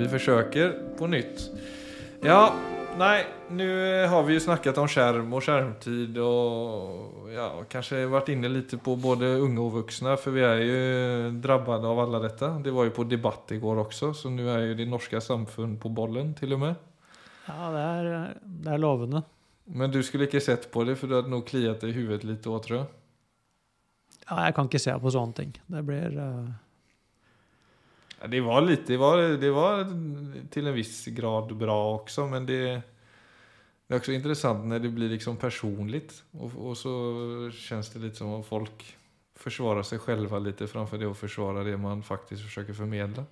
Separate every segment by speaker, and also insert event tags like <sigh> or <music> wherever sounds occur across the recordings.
Speaker 1: Vi försöker på nytt. Ja, nej, nu har vi ju snackat om skärm och skärmtid och ja, kanske varit inne lite på både unga och vuxna för vi är ju drabbade av alla detta. Det var ju på debatt igår också, så nu är ju det norska samfund på bollen till och med.
Speaker 2: Ja, det er, det er lovende.
Speaker 1: Men du skulle ikke sett på det, for du hadde nå kliet deg i huvudet litt òg, tror jeg.
Speaker 2: Ja, jeg kan ikke se på sånne ting. Det blir
Speaker 1: Ja, Det var lite, det var, det var till en viss grad bra också, men det, det är också intressant när det blir liksom personligt. Och, och så känns det lite som om folk försvarar sig själva lite framför det att försvara det man faktiskt försöker förmedla.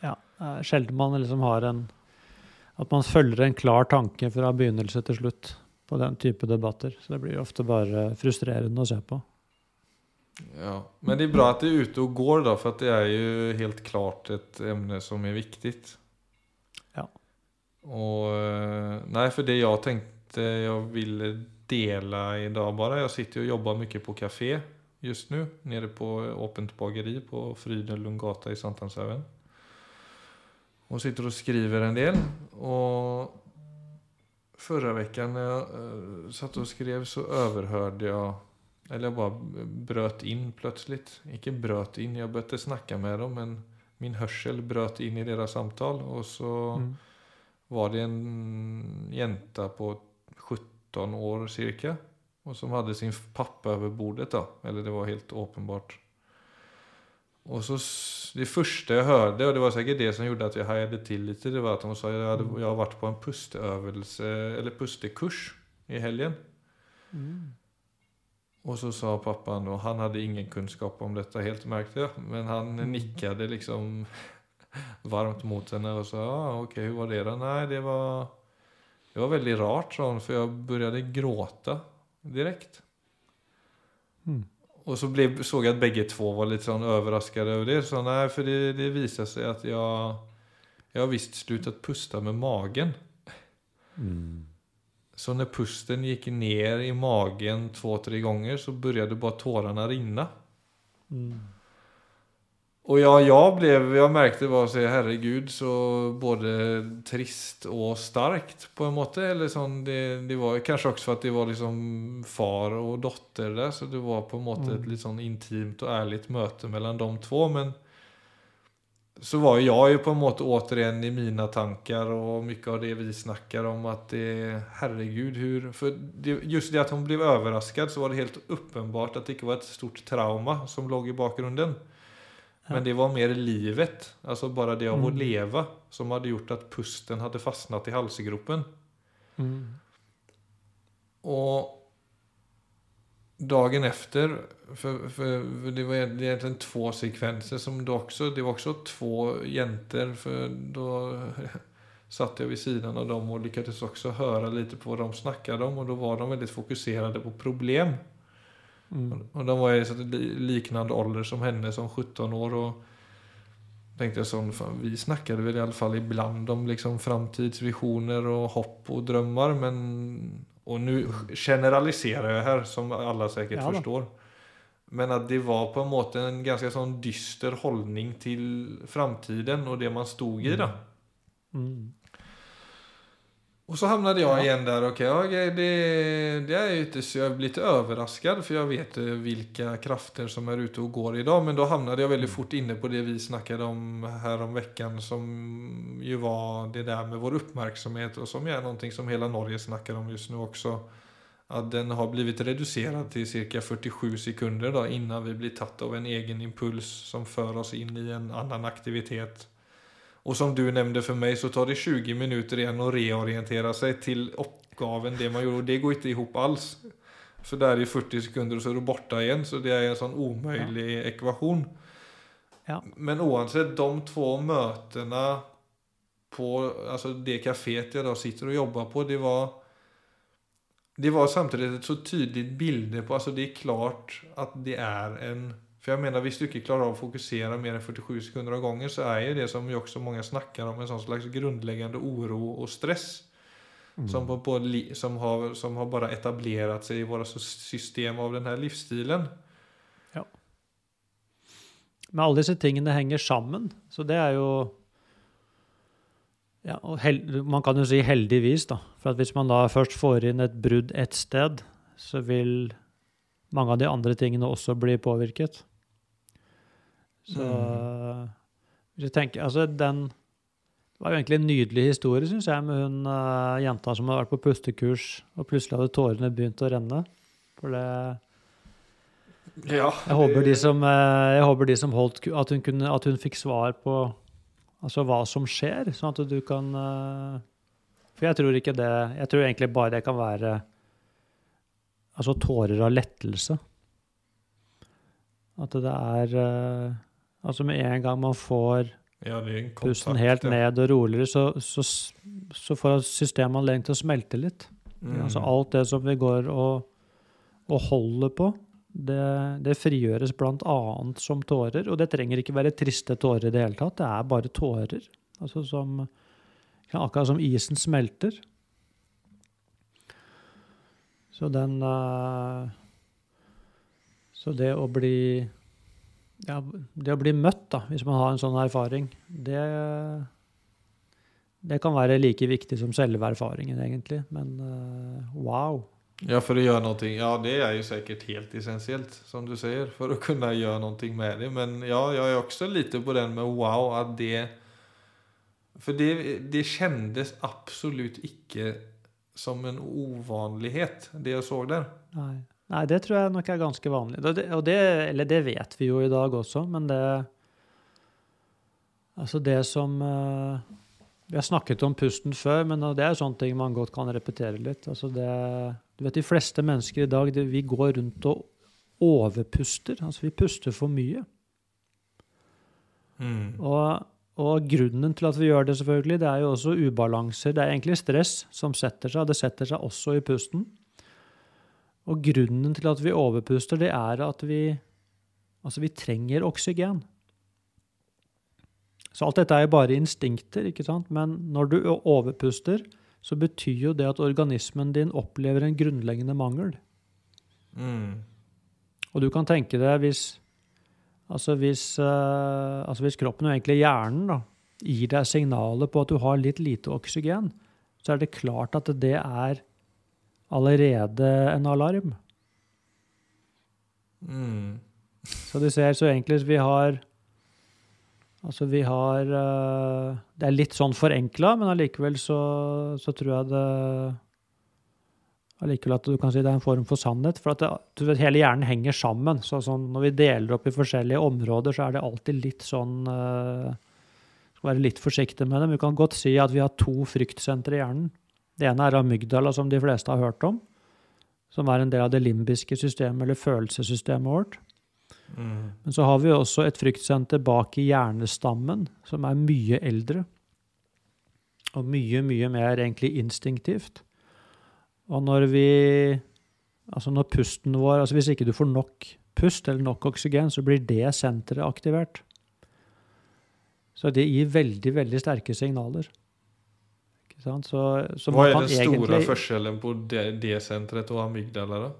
Speaker 2: Ja, sjelden man liksom har en At man følger en klar tanke fra begynnelse til slutt på den type debatter. Så det blir ofte bare frustrerende å se på.
Speaker 1: Ja, men det är bra att det är ute och går då, för att det är ju helt klart ett ämne som är viktigt.
Speaker 2: Ja.
Speaker 1: Och eh, nej, för det jag tänkte jag ville dela idag bara. Jag sitter och jobbar mycket på café just nu, nere på Åpent bageri på Frydenlundgata i Sankthanshaugen. Och sitter och skriver en del. Och förra veckan när jag eh, satt och skrev så överhörde jag eller jag bara bröt in plötsligt. Inte bröt in, jag började snacka med dem men min hörsel bröt in i deras samtal och så
Speaker 2: Mm.
Speaker 1: var det en jänta på 17 år cirka. Och som hade sin pappa över bordet då. Eller det var helt uppenbart. Och så det första jag hörde, och det var säkert det som gjorde att jag hajade till lite, det var att hon sa at jag, hade, jag har varit på en pustövelse, eller pustekurs i helgen.
Speaker 2: Mm.
Speaker 1: Och så sa pappan og han hadde ingen kunnskap om dette, helt märkte jeg, Men han nikket liksom <laughs> varmt mot henne og sa, ah, ok, hvordan var det da? Nei, det var, det var veldig rart sa for jeg begynte å gråta direkt.
Speaker 2: Mm.
Speaker 1: Og så ble, såg jeg at begge to var litt sånn overrasket over det. Så nei, for det, det visade seg at jeg, jeg har visst sluttet puste med magen.
Speaker 2: Mm.
Speaker 1: Så når pusten gikk ned i magen to-tre ganger, så begynte bare tårene å renne.
Speaker 2: Mm.
Speaker 1: Og ja, jeg blev, jag märkte bara så herregud så både trist og starkt på en måte. Eller sånn, det, det var Kanskje også for at det var liksom far og dotter der, Så det var på en måte et litt sånn intimt og ærlig möte mellom de två. Men så var jag ju på en måte återigen i mina tankar och mycket av det vi snackar om att det, herregud hur, för det, just det att hon blev överraskad så var det helt uppenbart att det inte var ett stort trauma som låg i bakgrunden.
Speaker 2: Ja.
Speaker 1: Men det var mer livet, alltså bara det av att
Speaker 2: Mm.
Speaker 1: leva som hade gjort att pusten hade fastnat i halsgropen.
Speaker 2: Mm.
Speaker 1: Och dagen efter, för, för, det var egentligen två sekvenser som det också, det var också två jenter för då <laughs> satt jag vid sidan av dem och lyckades också höra lite på vad de snackade om och då var de väldigt fokuserade på problem.
Speaker 2: Mm.
Speaker 1: Och de var i så liknande ålder som henne som 17 år och tänkte jag som fan, vi snackade väl i alla fall ibland om liksom framtidsvisioner och hopp och drömmar men och nu generaliserar jag här som alla säkert
Speaker 2: Ja
Speaker 1: förstår. Men att det var på en måte en ganska sånn dyster hållning til framtiden og det man stod i da.
Speaker 2: Mm.
Speaker 1: Och så hamnade jag
Speaker 2: Ja.
Speaker 1: igen där, okej, okej, det, det är inte så, jag blir lite överraskad för jag vet hvilke vilka krafter som är ute och går idag. Men då hamnade jag väldigt fort inne på det vi snackade om här om veckan som ju var det där med vår uppmärksamhet och som är någonting som hela Norge snackar om just nu också. Att den har blivit reducerad till cirka 47 sekunder då innan vi blir tatt av en egen impuls som för oss in i en annan aktivitet. Och som du nämnde för mig så tar det 20 minuter igen att reorientera sig till oppgaven det man gjorde. Och det går inte ihop alls. För där är 40 sekunder och så är du borta igen. Så det är en sånn omöjlig ekvation.
Speaker 2: Ja.
Speaker 1: Men oavsett de två mötena på alltså det kaféet jag då sitter och jobbar på. Det var det var samtidigt ett så tydligt bilde på, alltså det är klart att det är en för jag menar, visst du inte klarar av att fokusera mer än 47 sekunder av gången så är ju det som ju också många snackar om en sån slags grundläggande oro och stress.
Speaker 2: Mm.
Speaker 1: Som, på, på, som, har, som har bara etablerat sig i våra system av den här livsstilen.
Speaker 2: Men alle disse tingene henger sammen. Så det er jo Ja, Man kan jo si heldigvis, da. For hvis man da først får inn et brudd ett sted, så vil mange av de andre tingene også bli påvirket. Så hvis jeg tenker, altså den Det var jo egentlig en nydelig historie, syns jeg, med hun uh, jenta som hadde vært på pustekurs, og plutselig hadde tårene begynt å renne. For det
Speaker 1: Ja.
Speaker 2: Jeg håper de som, eh, jeg håper de som holdt At hun, kunne, at hun fikk svar på altså hva som skjer, sånn at du kan eh, For jeg tror ikke det Jeg tror egentlig bare det kan være altså tårer av lettelse. At det er Altså med en gang man får
Speaker 1: ja,
Speaker 2: pusten helt ned og roligere, så, så, så får systemet anledning til å smelte litt.
Speaker 1: Mm.
Speaker 2: Altså alt det som vi går og, og holder på, det, det frigjøres bl.a. som tårer. Og det trenger ikke være triste tårer i det hele tatt. Det er bare tårer. Altså som, akkurat som isen smelter. Så den eh, Så det å bli ja, det å bli møtt, da, hvis man har en sånn erfaring, det, det kan være like viktig som selve erfaringen, egentlig. Men uh, wow.
Speaker 1: Ja, for å gjøre noe Ja, det er jo sikkert helt essensielt, som du sier, for å kunne gjøre noe med det. Men ja, jeg er også litt på den med wow, at det For det, det kjennes absolutt ikke som en uvanlighet, det jeg så der.
Speaker 2: Nei. Nei, det tror jeg nok er ganske vanlig. Det, og det, eller det vet vi jo i dag også, men det Altså det som eh, Vi har snakket om pusten før, men det er sånne ting man godt kan repetere litt. Altså det, du vet, De fleste mennesker i dag det, vi går rundt og overpuster. Altså vi puster for mye. Og, og grunnen til at vi gjør det, selvfølgelig, det er jo også ubalanser. Det er egentlig stress som setter seg. Det setter seg også i pusten. Og grunnen til at vi overpuster, det er at vi Altså, vi trenger oksygen. Så alt dette er jo bare instinkter, ikke sant? Men når du overpuster, så betyr jo det at organismen din opplever en grunnleggende mangel.
Speaker 1: Mm.
Speaker 2: Og du kan tenke deg hvis Altså hvis, uh, altså hvis kroppen og egentlig hjernen da, gir deg signalet på at du har litt lite oksygen, så er det klart at det er allerede en alarm.
Speaker 1: Mm.
Speaker 2: Så du ser, så egentlig vi har Altså vi har eh, Det er litt sånn forenkla, men allikevel så, så tror jeg det Allikevel at du kan si det er en form for sannhet. For at det, du vet, hele hjernen henger sammen. Så sånn, når vi deler opp i forskjellige områder, så er det alltid litt sånn uh, Skal være litt forsiktig med det. Men vi kan godt si at vi har to fryktsentre i hjernen. Det ene er amygdala, som de fleste har hørt om. Som er en del av det limbiske systemet, eller følelsessystemet vårt.
Speaker 1: Mm.
Speaker 2: Men så har vi også et fryktsenter bak i hjernestammen, som er mye eldre. Og mye, mye mer egentlig instinktivt. Og når vi Altså når pusten vår altså Hvis ikke du får nok pust eller nok oksygen, så blir det senteret aktivert. Så det gir veldig, veldig sterke signaler. Så, så
Speaker 1: Hva er den store
Speaker 2: egentlig-
Speaker 1: forskjellen på det, det senteret og amygdala? da?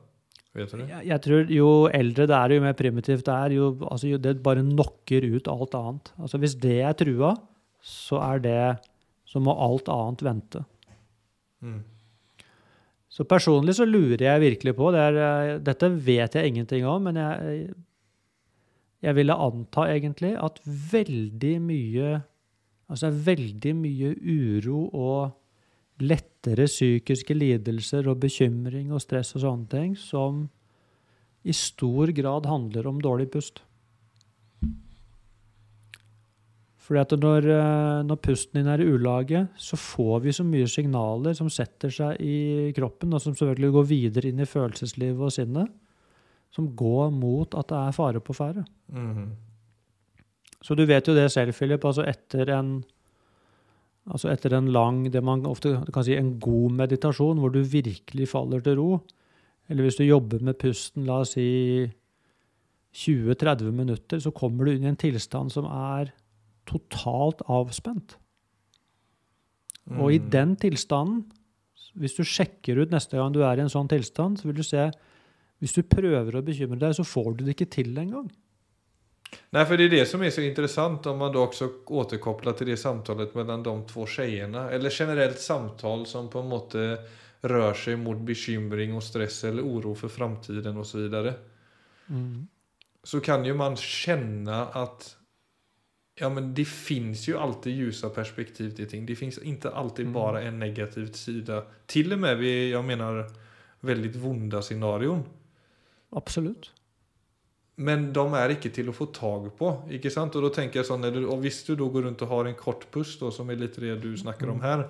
Speaker 1: Vet du det?
Speaker 2: Jeg, jeg tror Jo eldre det er, jo mer primitivt det er, jo, altså, jo det bare knocker ut alt annet. Altså Hvis det er trua, så er det Så må alt annet vente.
Speaker 1: Mm.
Speaker 2: Så personlig så lurer jeg virkelig på det er, eh, Dette vet jeg ingenting om, men jeg, jeg ville anta egentlig at veldig mye Altså veldig mye uro og lettere psykiske lidelser og bekymring og stress og sånne ting som i stor grad handler om dårlig pust. Fordi at når, eh, når pusten din er i ulage, så får vi så mye signaler som setter seg i kroppen, og som selvfølgelig går videre inn i følelseslivet og sinnet, som går mot at det er fare på ferde.
Speaker 1: Mm.
Speaker 2: Så du vet jo det selv, Philip. Altså etter en, altså etter en lang, det man ofte kan si en god meditasjon, hvor du virkelig faller til ro, eller hvis du jobber med pusten, la oss si 20-30 minutter, så kommer du inn i en tilstand som er totalt avspent. Og i
Speaker 1: Mm.
Speaker 2: den tilstanden, hvis du sjekker ut neste gang du er i en sånn tilstand, så vil du se Hvis du prøver å bekymre deg, så får du det ikke til engang.
Speaker 1: Nej, för det är det som är så intressant om man då också återkopplar till det samtalet mellan de två tjejerna. Eller generellt samtal som på en måte rör sig mot bekymring och stress eller oro för framtiden och så vidare.
Speaker 2: Mm.
Speaker 1: Så kan ju man känna att ja, men det finns ju alltid ljusa perspektiv till ting. Det finns inte alltid
Speaker 2: Mm.
Speaker 1: bara en negativ sida. Till och med vid, jag menar, väldigt vonda scenarion.
Speaker 2: Absolutt.
Speaker 1: Men de er ikke til å få tak på. ikke sant? Og da tenker jeg sånn, du- og Hvis du da går rundt og har en kort pust, da, som er litt det du snakker om her,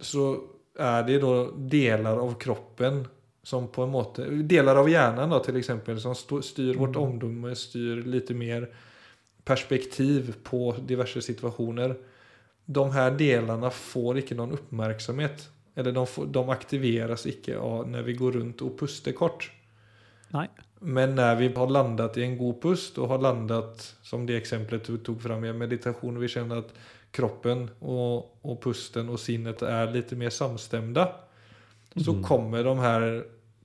Speaker 1: så er det da deler av kroppen som på en måte Deler av hjernen, da, eksempel, som styr vårt
Speaker 2: Mm.
Speaker 1: omdømme, styr litt mer perspektiv på diverse situasjoner. De her delene får ikke noen oppmerksomhet. Eller de, får, de aktiveres ikke av når vi går rundt og puster kort.
Speaker 2: Nei.
Speaker 1: Men når vi har landat i en god pust og har landat, som det exemplet du tog fram i meditation, och vi kjenner at kroppen og, og, pusten og sinnet er litt mer samstemte, Så
Speaker 2: Mm.
Speaker 1: kommer de her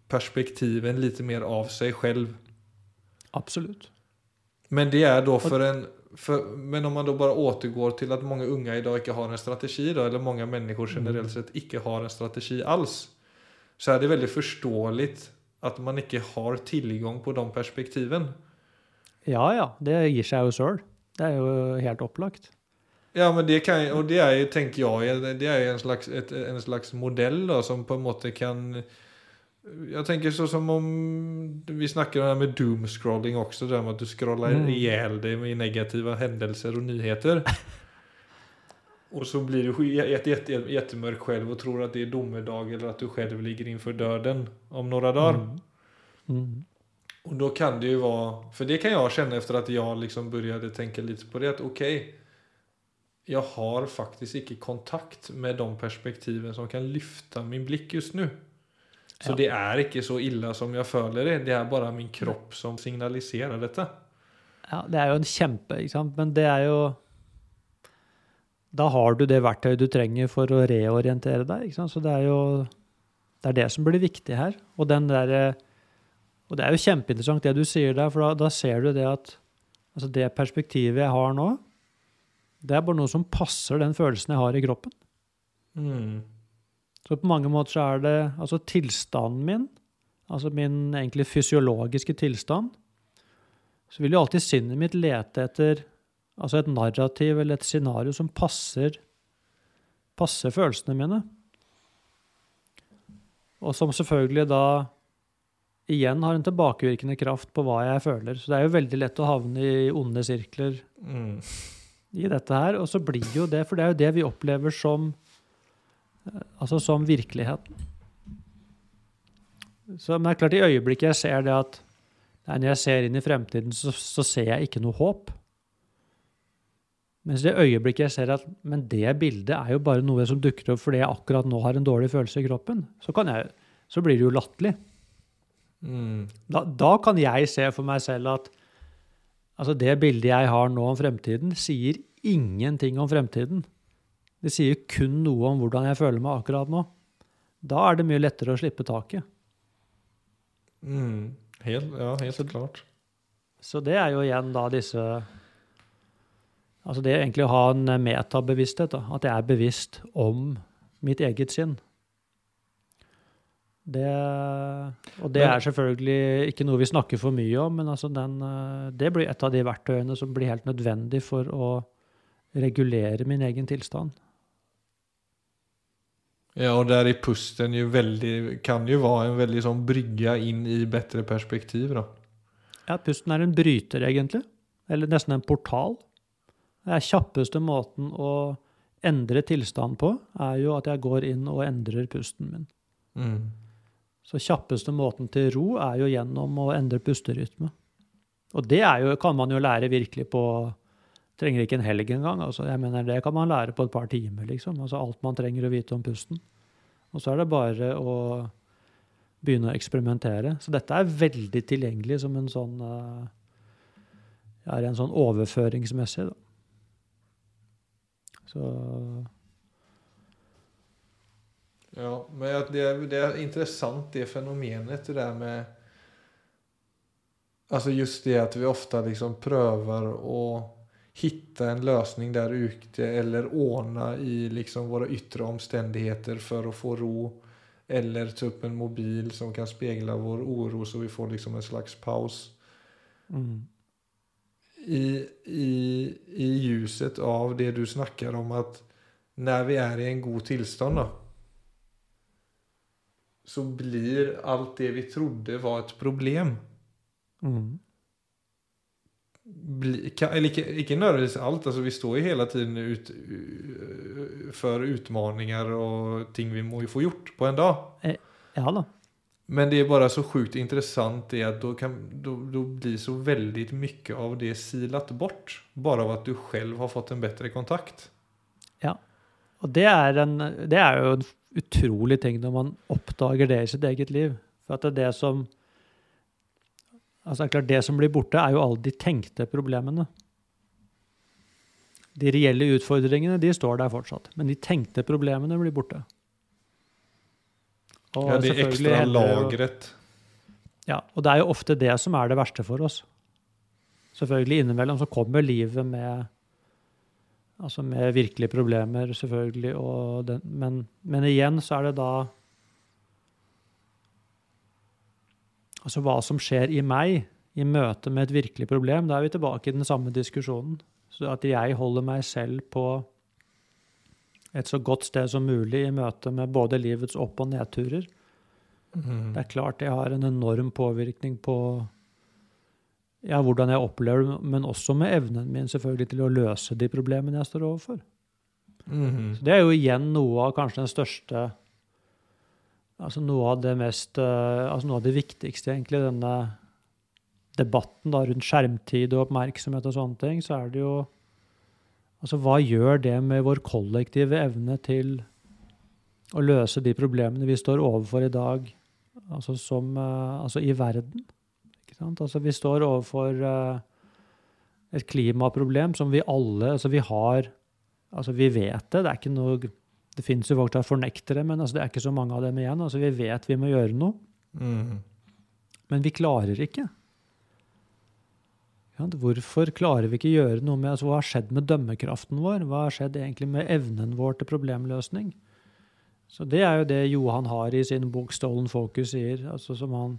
Speaker 1: perspektiven litt mer av seg selv.
Speaker 2: Absolutt.
Speaker 1: Men det er da for en... for, men om man da bare återgår til at mange unge unga dag ikke har en strategi da, eller mange mennesker
Speaker 2: Mm.
Speaker 1: sett ikke har en strategi alls. Så er det veldig förståeligt att man ikke har tilgang på de perspektiven.
Speaker 2: Ja ja, det gir seg jo sjøl. Det er jo helt opplagt.
Speaker 1: Ja, men det kan og det er jo, tenker jeg, det er jo en slags, et, en slags modell da, som på en måte kan Jeg tenker sånn som om vi snakker om det med doomscrolling også, det där med at du scroller
Speaker 2: Mm.
Speaker 1: hjel deg med negativa hendelser og nyheter. <laughs> och så blir du jätte, jätte, jättemörk själv och tror att det är domedag eller att du själv ligger inför döden om några dagar.
Speaker 2: Mm. Mm.
Speaker 1: Och då kan det ju vara, för det kan jag känna efter att jag liksom började tänka lite på det, att okej, jag har faktiskt inte kontakt med de perspektiven som kan lyfta min blick just nu. Så
Speaker 2: Ja.
Speaker 1: det är ikke så illa som jag føler det, det är bara min kropp som signaliserar detta.
Speaker 2: Ja, det er jo en kjempe, ikke sant. Men det er jo Da har du det verktøyet du trenger for å reorientere deg, ikke sant. Så det er jo Det er det som blir viktig her. Og den derre Og det er jo kjempeinteressant det du sier der, for da, da ser du det at altså det perspektivet jeg har nå, det er bare noe som passer den følelsen jeg har i kroppen.
Speaker 1: Mm.
Speaker 2: Så på mange måter så er det altså tilstanden min, altså min egentlig fysiologiske tilstand, så vil jo alltid sinnet mitt lete etter altså et narrativ eller et scenario som passer, passer følelsene mine. Og som selvfølgelig da igjen har en tilbakevirkende kraft på hva jeg føler. Så det er jo veldig lett å havne i onde sirkler
Speaker 1: Mm.
Speaker 2: i dette her. Og så blir jo det, for det er jo det vi opplever som eh, altså som virkeligheten. Så, men det er klart, i øyeblikket jeg ser det at nei, når jeg ser inn i fremtiden, så, så ser jeg ikke noe håp. Mens det øyeblikket jeg ser at men det bildet er jo bare noe som dukker opp fordi jeg akkurat nå har en dårlig følelse i kroppen, så, kan jeg, så blir det jo latterlig.
Speaker 1: Mm.
Speaker 2: Da, da kan jeg se for meg selv at altså det bildet jeg har nå om fremtiden, sier ingenting om fremtiden. Det sier kun noe om hvordan jeg føler meg akkurat nå. Da er det mye lettere å slippe taket.
Speaker 1: Mm. Helt, ja, helt
Speaker 2: Så-
Speaker 1: klart.
Speaker 2: Så det er jo igjen da disse Altså det egentlig å ha en metabevissthet, da. At jeg er bevisst om mitt eget sinn. Det, og det er selvfølgelig ikke noe vi snakker for mye om, men altså den, eh, det blir et av de verktøyene som blir helt nødvendig for å regulere min egen tilstand.
Speaker 1: Ja, og der i pusten jo veldig, kan jo være en veldig sånn brygge inn i bedre perspektiv da.
Speaker 2: Ja, pusten er en bryter, egentlig. Eller nesten en portal. Er kjappeste måten å endre tilstand på, er jo at jeg går inn og endrer pusten min.
Speaker 1: Mm.
Speaker 2: Så kjappeste måten til ro er jo gjennom å endre pusterytme. Og det er jo, kan man jo lære virkelig på Trenger ikke en helg engang. Altså, jeg mener, det kan man lære på et par timer, liksom. Altså alt man trenger å vite om pusten. Og så er det bare å begynne å eksperimentere. Så dette er veldig tilgjengelig som en sånn er ja, en sånn overføringsmessig, da. Så
Speaker 1: Ja, men det er, det er intressant det fenomenet det der med Altså just det at vi ofta liksom prøver å finne en løsning der ute eller ordne i liksom våre yttre omstendigheter for å få ro. Eller ta opp en mobil som kan spegla vår oro så vi får liksom en slags paus.
Speaker 2: Mm.
Speaker 1: I, i, I ljuset av det du snakker om at når vi er i en god tilstand, da, så blir alt det vi trodde var et problem
Speaker 2: Mm.
Speaker 1: bli, kan, eller ikke, ikke nødvendigvis alt. Altså, vi står jo hele tiden ut, for utfordringer og ting vi må jo få gjort på en dag.
Speaker 2: Ja da.
Speaker 1: Men det er bare så sjukt interessant det at då, kan, då, då blir så veldig mye av det silat bort. Bare av at du selv har fått en bedre kontakt.
Speaker 2: Ja, Og det er, en, det er jo en utrolig ting når man oppdager det i sitt eget liv. For at det, er det som Altså, klart, det som blir borte, er jo alle de tenkte problemene. De reelle utfordringene, de står der fortsatt. Men de tenkte problemene blir borte. Og
Speaker 1: Ja,
Speaker 2: selvfølgelig
Speaker 1: ekstra lagret.
Speaker 2: Ja, og det er jo ofte det som er det verste for oss. Selvfølgelig innimellom så kommer livet med Altså med virkelige problemer, selvfølgelig, den, men, men igjen så er det da Altså hva som skjer i meg i møte med et virkelig problem, da er vi tilbake i den samme diskusjonen. Så at jeg holder meg selv på et så godt sted som mulig i møte med både livets opp- og nedturer.
Speaker 1: Mm.
Speaker 2: Det er klart det har en enorm påvirkning på ja, hvordan jeg opplever det, men også med evnen min selvfølgelig til å løse de problemene jeg står overfor.
Speaker 1: Mm.
Speaker 2: Så det er jo igjen noe av kanskje den største Altså noe av det mest eh, Altså noe av det viktigste, egentlig, denne debatten da rundt skjermtid og oppmerksomhet og sånne ting, så er det jo Altså hva gjør det med vår kollektive evne til å løse de problemene vi står overfor i dag, altså som eh, Altså i verden? Ikke sant? Altså vi står overfor eh, et klimaproblem som vi alle Altså vi har Altså, vi vet det. Det er ikke noe Det finnes jo folk som fornekter det, men altså, det er ikke så mange av dem igjen. Altså, vi vet vi må gjøre noe,
Speaker 1: Mm.
Speaker 2: men vi klarer ikke. Hvorfor klarer vi ikke gjøre noe med altså, Hva har skjedd med dømmekraften vår? Hva har skjedd egentlig med evnen vår til problemløsning? Så det er jo det Johan har i sin bok 'Stolen Focus' sier. Altså, som, han,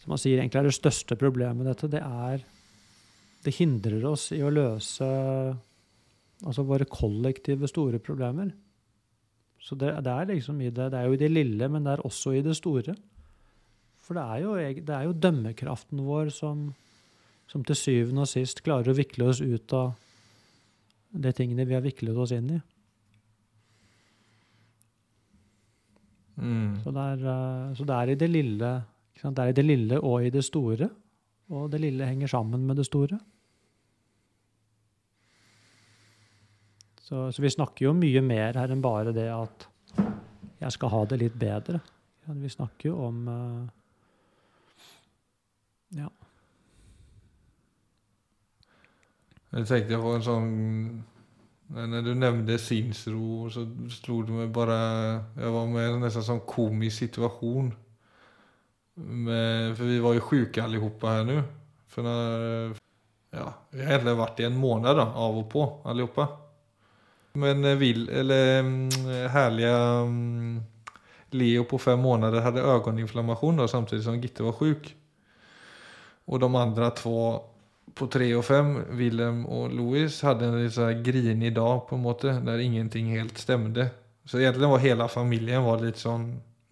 Speaker 2: som han sier egentlig er det største problemet med dette. Det er Det hindrer oss i å løse altså våre kollektive store problemer. Så det, det er liksom det Det er jo i det lille, men det er også i det store. For det er jo, det er jo dømmekraften vår som, som til syvende og sist klarer å vikle oss ut av de tingene vi har viklet oss inn i.
Speaker 1: Mm.
Speaker 2: Så det er, eh, så det er i det lille? Det er i det lille og i det store. Og det lille henger sammen med det store. Så, så vi snakker jo mye mer her enn bare det at jeg skal ha det litt bedre. Vi snakker jo om eh, Ja.
Speaker 1: Jeg tenkte på en sånn Når du nevnte sinnsro, så slo det meg bare Jeg var med i en nesten sånn komisk situasjon. Med, for vi var jo sjuke alle sammen her nå. For når Ja, vi har egentlig vært i en måned da, av og på allihopa. Men eh, vill, eller herlige härliga mm, Leo på fem månader hadde ögoninflammation samtidig som Gitte var sjuk. Og de andre två på tre og fem, Willem og Louis, hadde en litt sånn grinig dag, på en måte, der ingenting helt stemte. Så egentlig var hele familien var litt sånn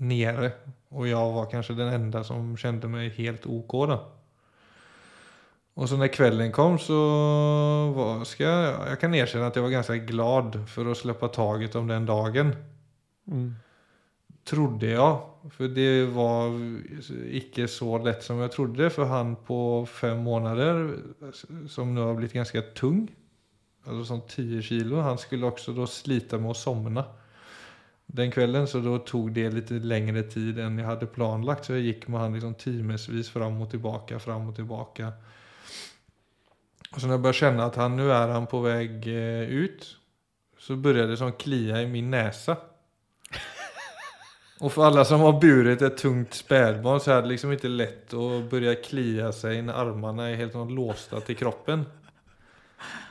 Speaker 1: nere. Og jeg var kanskje den enda som kjente meg helt OK, da. Og så når kvelden kom, så var, skal jeg, jeg kan erkjenne at jeg var ganske glad for å slippe taget om den dagen.
Speaker 2: Mm.
Speaker 1: Trodde jeg. For det var ikke så lett som jeg trodde. For han på fem måneder, som nå har blitt ganske tung, altså sånn 10 kilo, han skulle også da slite med å sovne den kvelden. Så da tok det litt lengre tid enn jeg hadde planlagt. Så jeg gikk med han liksom timevis fram og tilbake, fram og tilbake. Og så når jeg begynte kjenne at han, nå er han på vei ut, så begynte det sånn klia i min nese. Och för alla som har burit ett tungt spädbarn så är det liksom inte lätt att börja klia sig när armarna är helt sånn låsta till kroppen.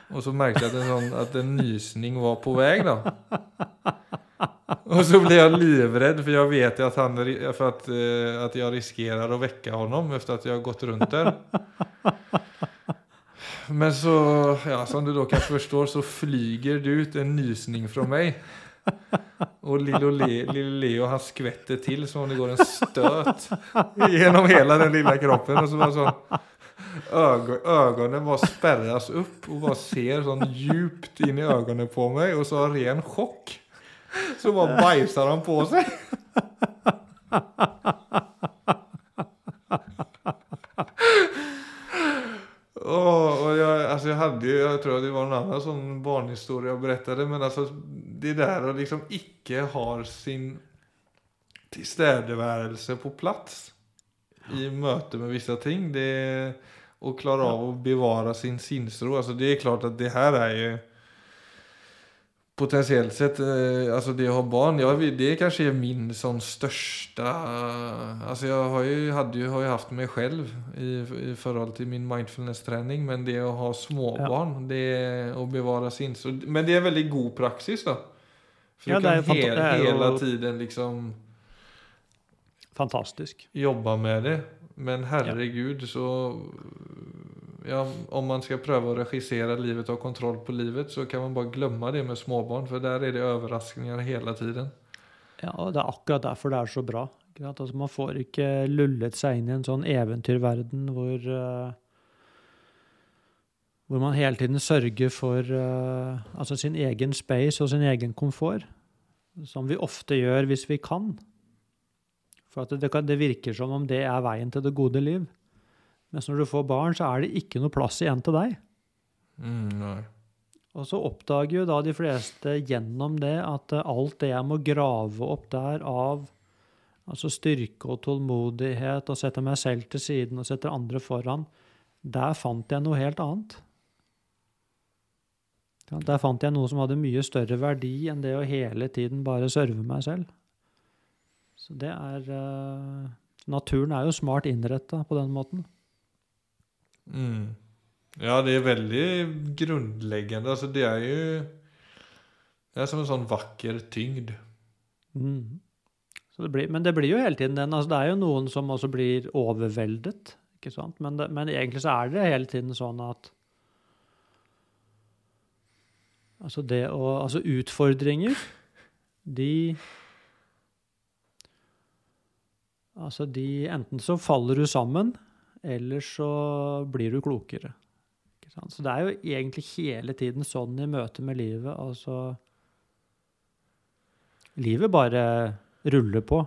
Speaker 1: Och så märkte jag att en, sånn, att en nysning var på väg då. Och så blev jag livrädd för jag vet at han, för att, eh, att jag riskerar att väcka honom efter att jag gått runt där. Men så, ja, som du då kanske förstår så flyger det ut en nysning från mig. Och Lille Le, Lille Leo han skvetter til som om det går en støt gjennom hele den lilla kroppen. Og så bare sånn Øynene bare sperres opp og bare ser sånn djupt in i øynene på meg, og så ren sjokk. Så bare bajsar han på seg. Oh, och jag, alltså jag hade jag tror det var en annen sånn barnhistorie jeg berättade, men alltså det der å liksom ikke har sin tilstedeværelse på plass i møte med vissa ting, det och klare av å bevare sin sinnsro. Altså, det er klart at det her er jo potentiellt sett, altså det å ha barn, ja, det kanskje er min sånn største altså Jeg har jo, hadde jo, har jo hatt meg selv i, i forhold til min mindfulness-trening, men det å ha småbarn, ja. det Å bevare sinnsro men det er en väldigt god praksis, då. För ja, du kan he, hela tiden liksom
Speaker 2: Fantastisk.
Speaker 1: Jobba med det. Men herregud ja. så ja, om man ska pröva att regissera livet och ha kontroll på livet så kan man bara glömma det med småbarn. För där är det överraskningar hela tiden.
Speaker 2: Ja, det är akkurat därför det är så bra. Altså, man får inte lullet sig in i en sån eventyrverden hvor, uh, hvor man hele tiden sørger for uh, altså sin egen space og sin egen komfort. Som vi ofte gjør hvis vi kan. For det, det, det virker som om det er veien til det gode liv. Men når du får barn, så er det ikke noe plass igjen til deg.
Speaker 1: Mm,
Speaker 2: og så oppdager jo da de fleste gjennom det at alt det jeg må grave opp der av altså styrke og tålmodighet, og sette meg selv til siden og sette andre foran, der fant jeg noe helt annet. Der fant jeg noe som hadde mye større verdi enn det å hele tiden bare serve meg selv. Så det er uh, Naturen er jo smart innretta på den måten.
Speaker 1: Mm. Ja, det er veldig grunnleggende. Altså, det er jo det er som en sånn vakker tyngd.
Speaker 2: Mm. Så det blir, men det blir jo hele tiden den. altså Det er jo noen som også blir overveldet. ikke sant? Men, det, men egentlig så er det hele tiden sånn at Altså det å Altså utfordringer, de Altså de Enten så faller du sammen, eller så blir du klokere. Så det er jo egentlig hele tiden sånn i møte med livet. Altså Livet bare ruller på.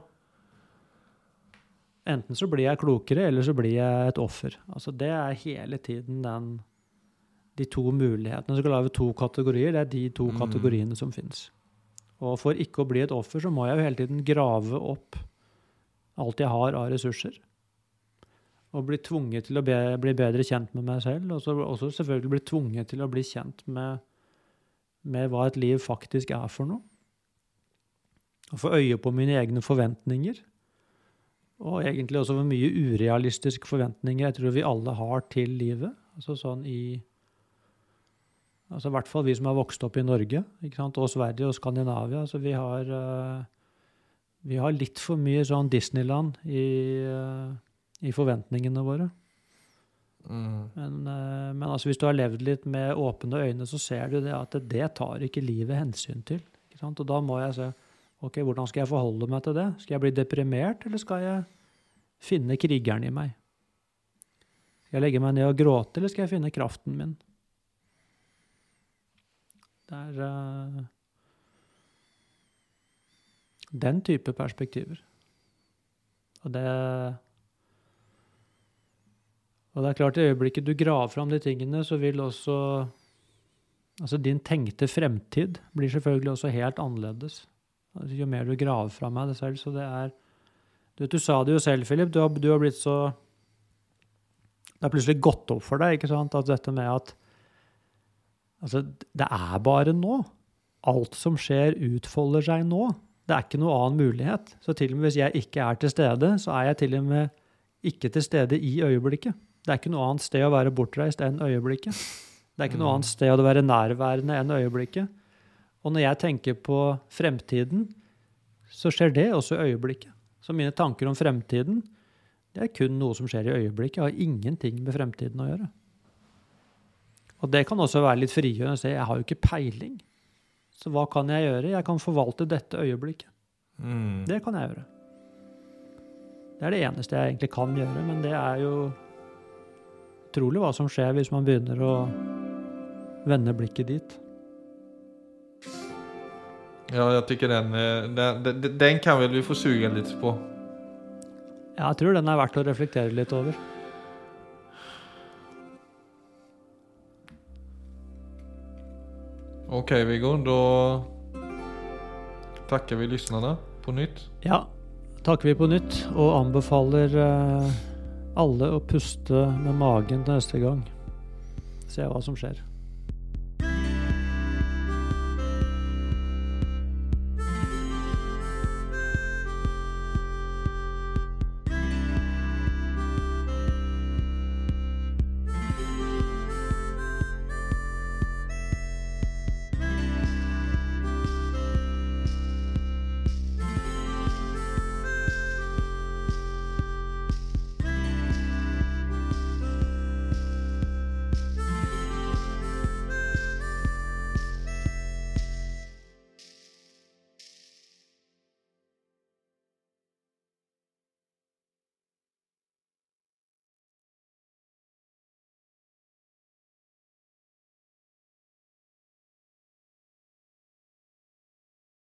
Speaker 2: Enten så blir jeg klokere, eller så blir jeg et offer. Altså det er hele tiden den De to mulighetene. Så skal lage to kategorier. Det er de to mm. kategoriene som fins. Og for ikke å bli et offer, så må jeg jo hele tiden grave opp alt jeg har av ressurser og bli tvunget til å be, bli bedre kjent med meg selv, og så også selvfølgelig bli tvunget til å bli kjent med, med hva et liv faktisk er for noe. Og få øye på mine egne forventninger. Og egentlig også hvor mye urealistiske forventninger jeg tror vi alle har til livet. Altså sånn i Altså i hvert fall vi som har vokst opp i Norge, og Sverige og Skandinavia. Så vi har, uh, vi har litt for mye sånn Disneyland i uh, i forventningene våre.
Speaker 1: Mm.
Speaker 2: Men, eh, men altså, hvis du har levd litt med åpne øyne, så ser du det at det tar ikke livet hensyn til. Og da må jeg se ok, hvordan skal jeg forholde meg til det. Skal jeg bli deprimert, eller skal jeg finne krigeren i meg? Skal jeg legge meg ned og gråte, eller skal jeg finne kraften min? Det er uh, den type perspektiver. Og det og det er klart, i øyeblikket du graver fram de tingene, så vil også Altså, din tenkte fremtid blir selvfølgelig også helt annerledes. Altså, jo mer du graver fram meg det selv, så det er Du, vet, du sa det jo selv, Philip. Du har, du har blitt så Det har plutselig gått opp for deg, ikke sant, at dette med at Altså, det er bare nå. Alt som skjer, utfolder seg nå. Det er ikke noe annen mulighet. Så til og med hvis jeg ikke er til stede, så er jeg til og med ikke til stede i øyeblikket. Det er ikke noe annet sted å være bortreist enn øyeblikket. Det er ikke noe
Speaker 1: Mm.
Speaker 2: annet sted å være nærværende enn øyeblikket. Og når jeg tenker på fremtiden, så skjer det også i øyeblikket. Så mine tanker om fremtiden, det er kun noe som skjer i øyeblikket. Jeg har ingenting med fremtiden å gjøre. Og det kan også være litt frigjørende å si jeg har jo ikke peiling. Så hva kan jeg gjøre? Jeg kan forvalte dette øyeblikket.
Speaker 1: Mm.
Speaker 2: Det kan jeg gjøre. Det er det eneste jeg egentlig kan gjøre, men det er jo utrolig hva som skjer hvis man begynner å vende blikket dit.
Speaker 1: Ja, jeg tykker den, eh, den, den, den kan vel vi få suge litt på.
Speaker 2: Ja, Jeg tror den er verdt å reflektere litt over.
Speaker 1: Okej Viggo, Da takker vi lytterne på nytt.
Speaker 2: Ja, takker vi på nytt og anbefaler eh, alle å puste med magen til neste gang. Se hva som skjer.